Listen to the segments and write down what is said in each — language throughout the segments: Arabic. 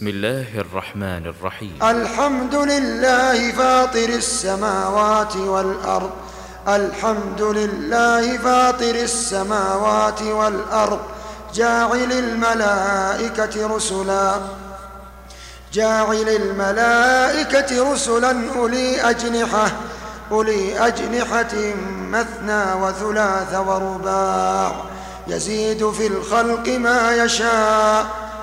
بسم الله الرحمن الرحيم. الحمد لله فاطر السماوات والأرض. الحمد لله فاطر السماوات والأرض. جاعل الملائكة رسلا. جاعل الملائكة رسلا أولي أجنحة. أولي أجنحة مثنى وثلاث ورباع. يزيد في الخلق ما يشاء.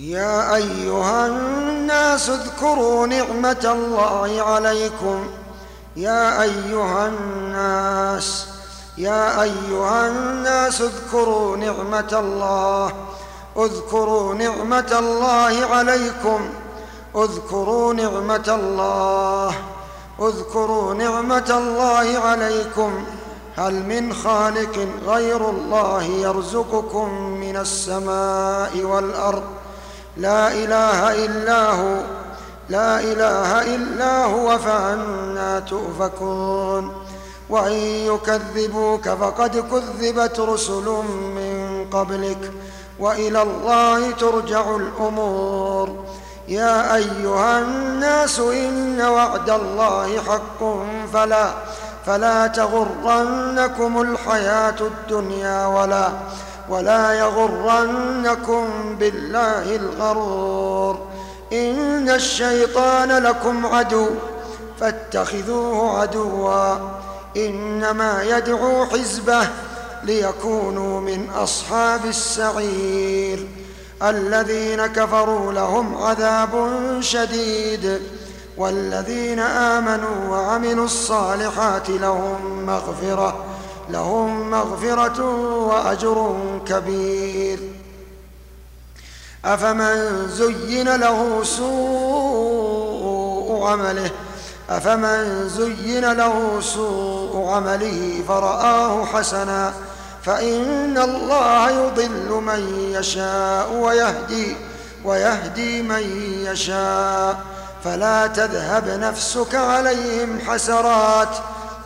يا أيها الناس اذكروا نعمة الله عليكم. يا أيها الناس يا أيها الناس اذكروا نعمة الله. اذكروا نعمة الله عليكم. اذكروا نعمة الله. اذكروا نعمة الله عليكم. هل من خالق غير الله يرزقكم من السماء والأرض؟ لا إله إلا هو لا إله إلا هو فأنا تؤفكون. وإن يكذبوك فقد كذبت رسل من قبلك وإلى الله ترجع الأمور. يا أيها الناس إن وعد الله حق فلا فلا تغرنكم الحياة الدنيا ولا ولا يغرنكم بالله الغرور. إن الشيطان لكم عدو فاتخذوه عدوا. إنما يدعو حزبه ليكونوا من أصحاب السعير. الذين كفروا لهم عذاب شديد. والذين آمنوا وعملوا الصالحات لهم مغفرة. لهم مغفرة وأجر كبير. أفمن زين له سوء عمله أفمن زين له سوء عمله فرآه حسنا فإن الله يضل من يشاء ويهدي ويهدي من يشاء. فلا تذهب نفسك عليهم حسرات.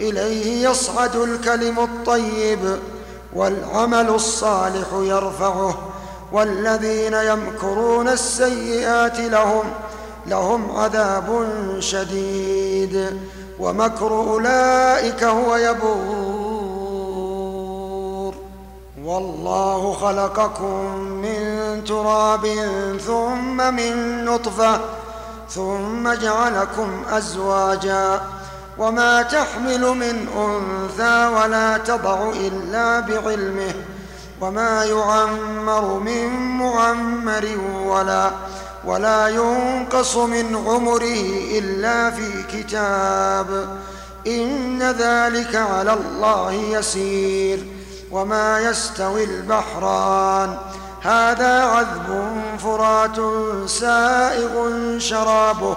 إليه يصعد الكلم الطيب والعمل الصالح يرفعه والذين يمكرون السيئات لهم لهم عذاب شديد. ومكر أولئك هو يبور. والله خلقكم من تراب ثم من نطفة ثم جعلكم أزواجا. وما تحمل من أنثى ولا تضع إلا بعلمه وما يعمر من معمر ولا ولا ينقص من عمره إلا في كتاب. إن ذلك على الله يسير. وما يستوي البحران. هذا عذب فرات سائغ شرابه.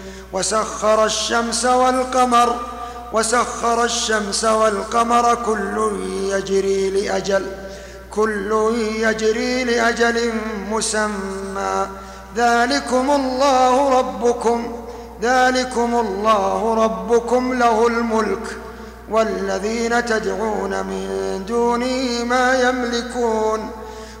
وسخر الشمس والقمر وسخر الشمس والقمر كل يجري لأجل كل يجري لأجل مسمى. ذلكم الله ربكم ذلكم الله ربكم له الملك والذين تدعون من دونه ما يملكون.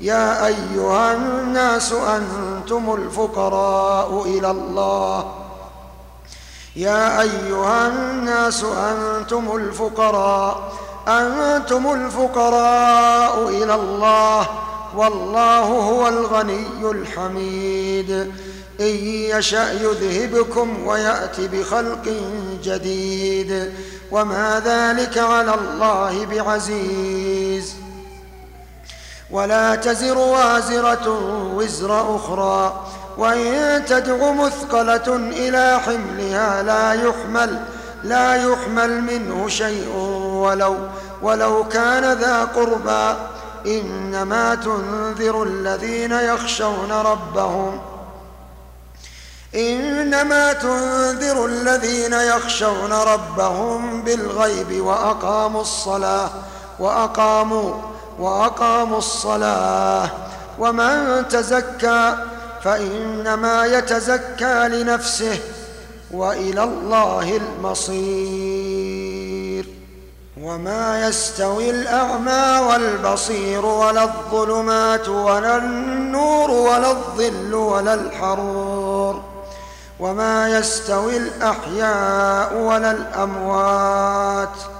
يا أيها الناس أنتم الفقراء إلى الله. يا أيها الناس أنتم الفقراء. أنتم الفقراء إلى الله. والله هو الغني الحميد. إن يشأ يذهبكم ويأت بخلق جديد. وما ذلك على الله بعزيز. ولا تزر وازرة وزر أخرى. وإن تدع مثقلة إلى حملها لا يحمل لا يحمل منه شيء ولو ولو كان ذا قربى. إنما تنذر الذين يخشون ربهم. إنما تنذر الذين يخشون ربهم بالغيب وأقاموا الصلاة وأقاموا وأقاموا الصلاة ومن تزكى فإنما يتزكى لنفسه وإلى الله المصير. وما يستوي الأعمى والبصير ولا الظلمات ولا النور ولا الظل ولا الحرور. وما يستوي الأحياء ولا الأموات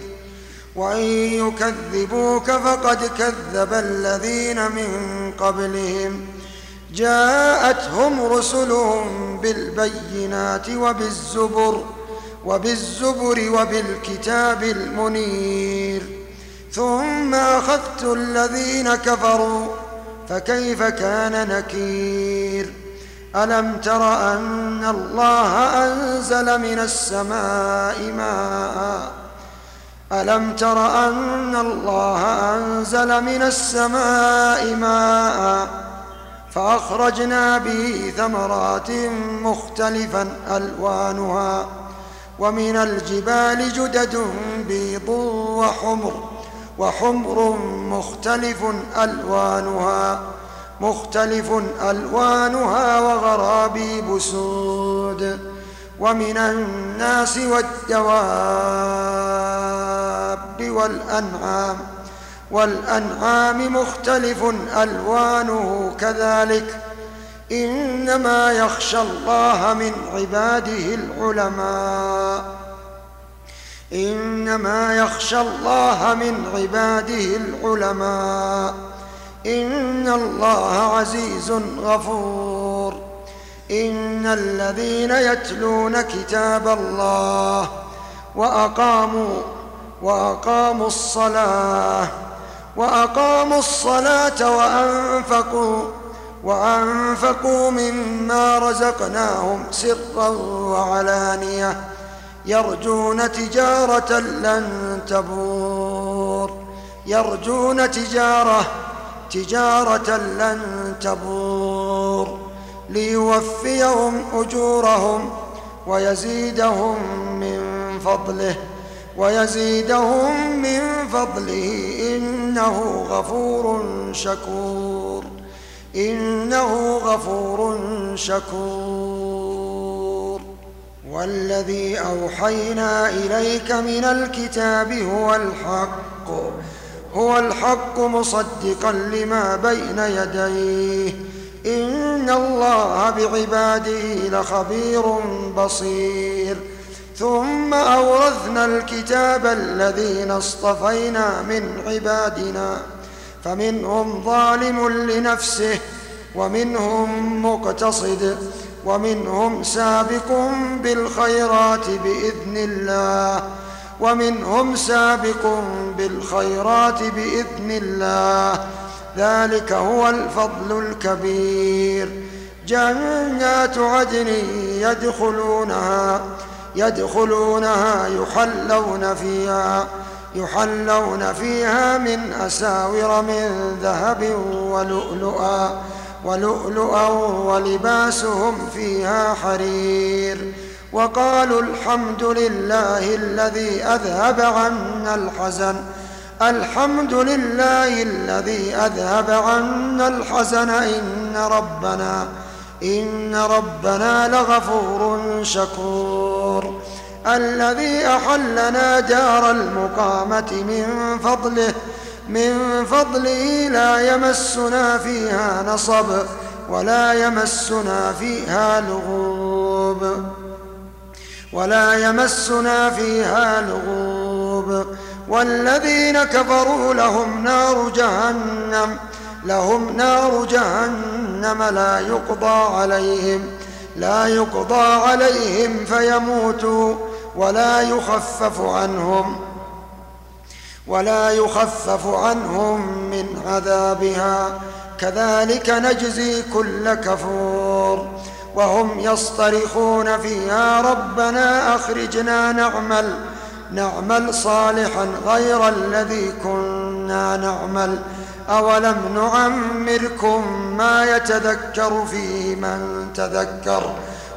وإن يكذبوك فقد كذب الذين من قبلهم جاءتهم رسلهم بالبينات وبالزبر وبالزبر وبالكتاب المنير ثم أخذت الذين كفروا فكيف كان نكير ألم تر أن الله أنزل من السماء ماء ألم تر أن الله أنزل من السماء ماء فأخرجنا به ثمرات مختلفا ألوانها ومن الجبال جدد بيض وحمر وحمر مختلف ألوانها مختلف ألوانها وغرابيب سود ومن الناس والدواب والأنعام والأنعام مختلف ألوانه كذلك. إنما يخشى الله من عباده العلماء. إنما يخشى الله من عباده العلماء. إن الله عزيز غفور. إن الذين يتلون كتاب الله وأقاموا وأقاموا الصلاة وأقاموا الصلاة وأنفقوا وأنفقوا مما رزقناهم سرا وعلانية يرجون تجارة لن تبور يرجون تجارة تجارة لن تبور ليوفيهم أجورهم ويزيدهم من فضله. ويزيدهم من فضله إنه غفور شكور. إنه غفور شكور. والذي أوحينا إليك من الكتاب هو الحق. هو الحق مصدقا لما بين يديه. إن الله بعباده لخبير بصير. ثم أورثنا الكتاب الذين اصطفينا من عبادنا. فمنهم ظالم لنفسه ومنهم مقتصد ومنهم سابق بالخيرات بإذن الله. ومنهم سابق بالخيرات بإذن الله. ذلك هو الفضل الكبير. جنات عدن يدخلونها. يدخلونها يحلون فيها يحلون فيها من أساور من ذهب ولؤلؤا ولؤلؤا ولباسهم فيها حرير. وقالوا الحمد لله الذي أذهب عنا الحزن الحمد لله الذي أذهب عنا الحزن إن ربنا إن ربنا لغفور شكور. الذي أحلنا دار المقامة من فضله من فضله لا يمسنا فيها نصب ولا يمسنا فيها لغوب. ولا يمسنا فيها لغوب. والذين كفروا لهم نار جهنم لهم نار جهنم لا يقضى عليهم لا يقضى عليهم فيموتوا. ولا يخفف عنهم ولا يخفف عنهم من عذابها. كذلك نجزي كل كفور وهم يصطرخون فيها. ربنا أخرجنا نعمل نعمل صالحا غير الذي كنا نعمل. أولم نعمركم ما يتذكر فيه من تذكر؟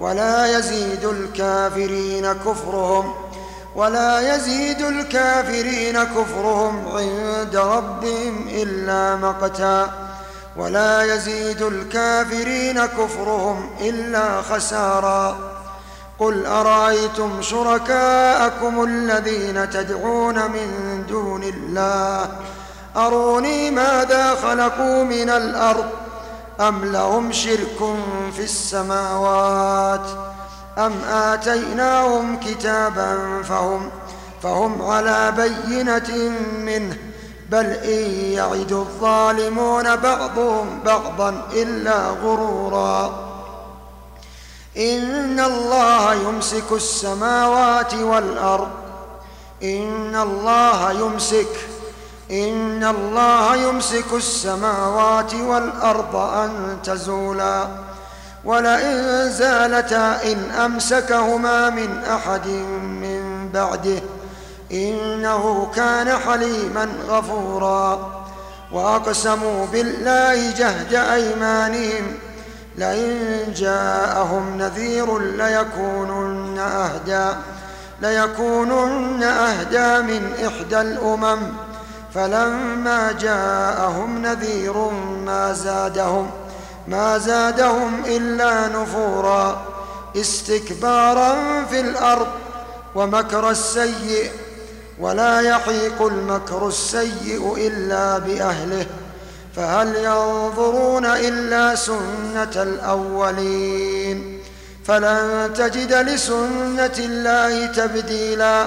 ولا يزيد الكافرين كفرهم ولا يزيد الكافرين كفرهم عند ربهم إلا مقتا ولا يزيد الكافرين كفرهم إلا خسارا قل أرأيتم شركاءكم الذين تدعون من دون الله أروني ماذا خلقوا من الأرض أم لهم شرك في السماوات؟ أم آتيناهم كتابا فهم فهم على بينة منه بل إن يعد الظالمون بعضهم بعضا إلا غرورا. إن الله يمسك السماوات والأرض إن الله يمسك إن الله يمسك السماوات والأرض أن تزولا. ولئن زالتا إن أمسكهما من أحد من بعده إنه كان حليما غفورا. وأقسموا بالله جهد أيمانهم لئن جاءهم نذير ليكونن أهدى ليكونن أهدى من إحدى الأمم. فلما جاءهم نذير ما زادهم ما زادهم إلا نفورا استكبارا في الأرض ومكر السيئ ولا يحيق المكر السيئ إلا بأهله فهل ينظرون إلا سنة الأولين؟ فلن تجد لسنة الله تبديلا.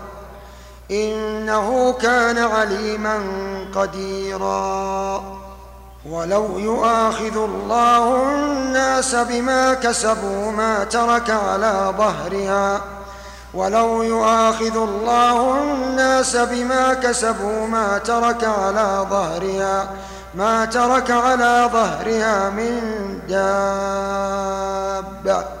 إنه كان عليما قديرا. ولو يؤاخذ الله الناس بما كسبوا ما ترك على ظهرها. ولو يؤاخذ الله الناس بما كسبوا ما ترك على ظهرها. ما ترك على ظهرها من دابة.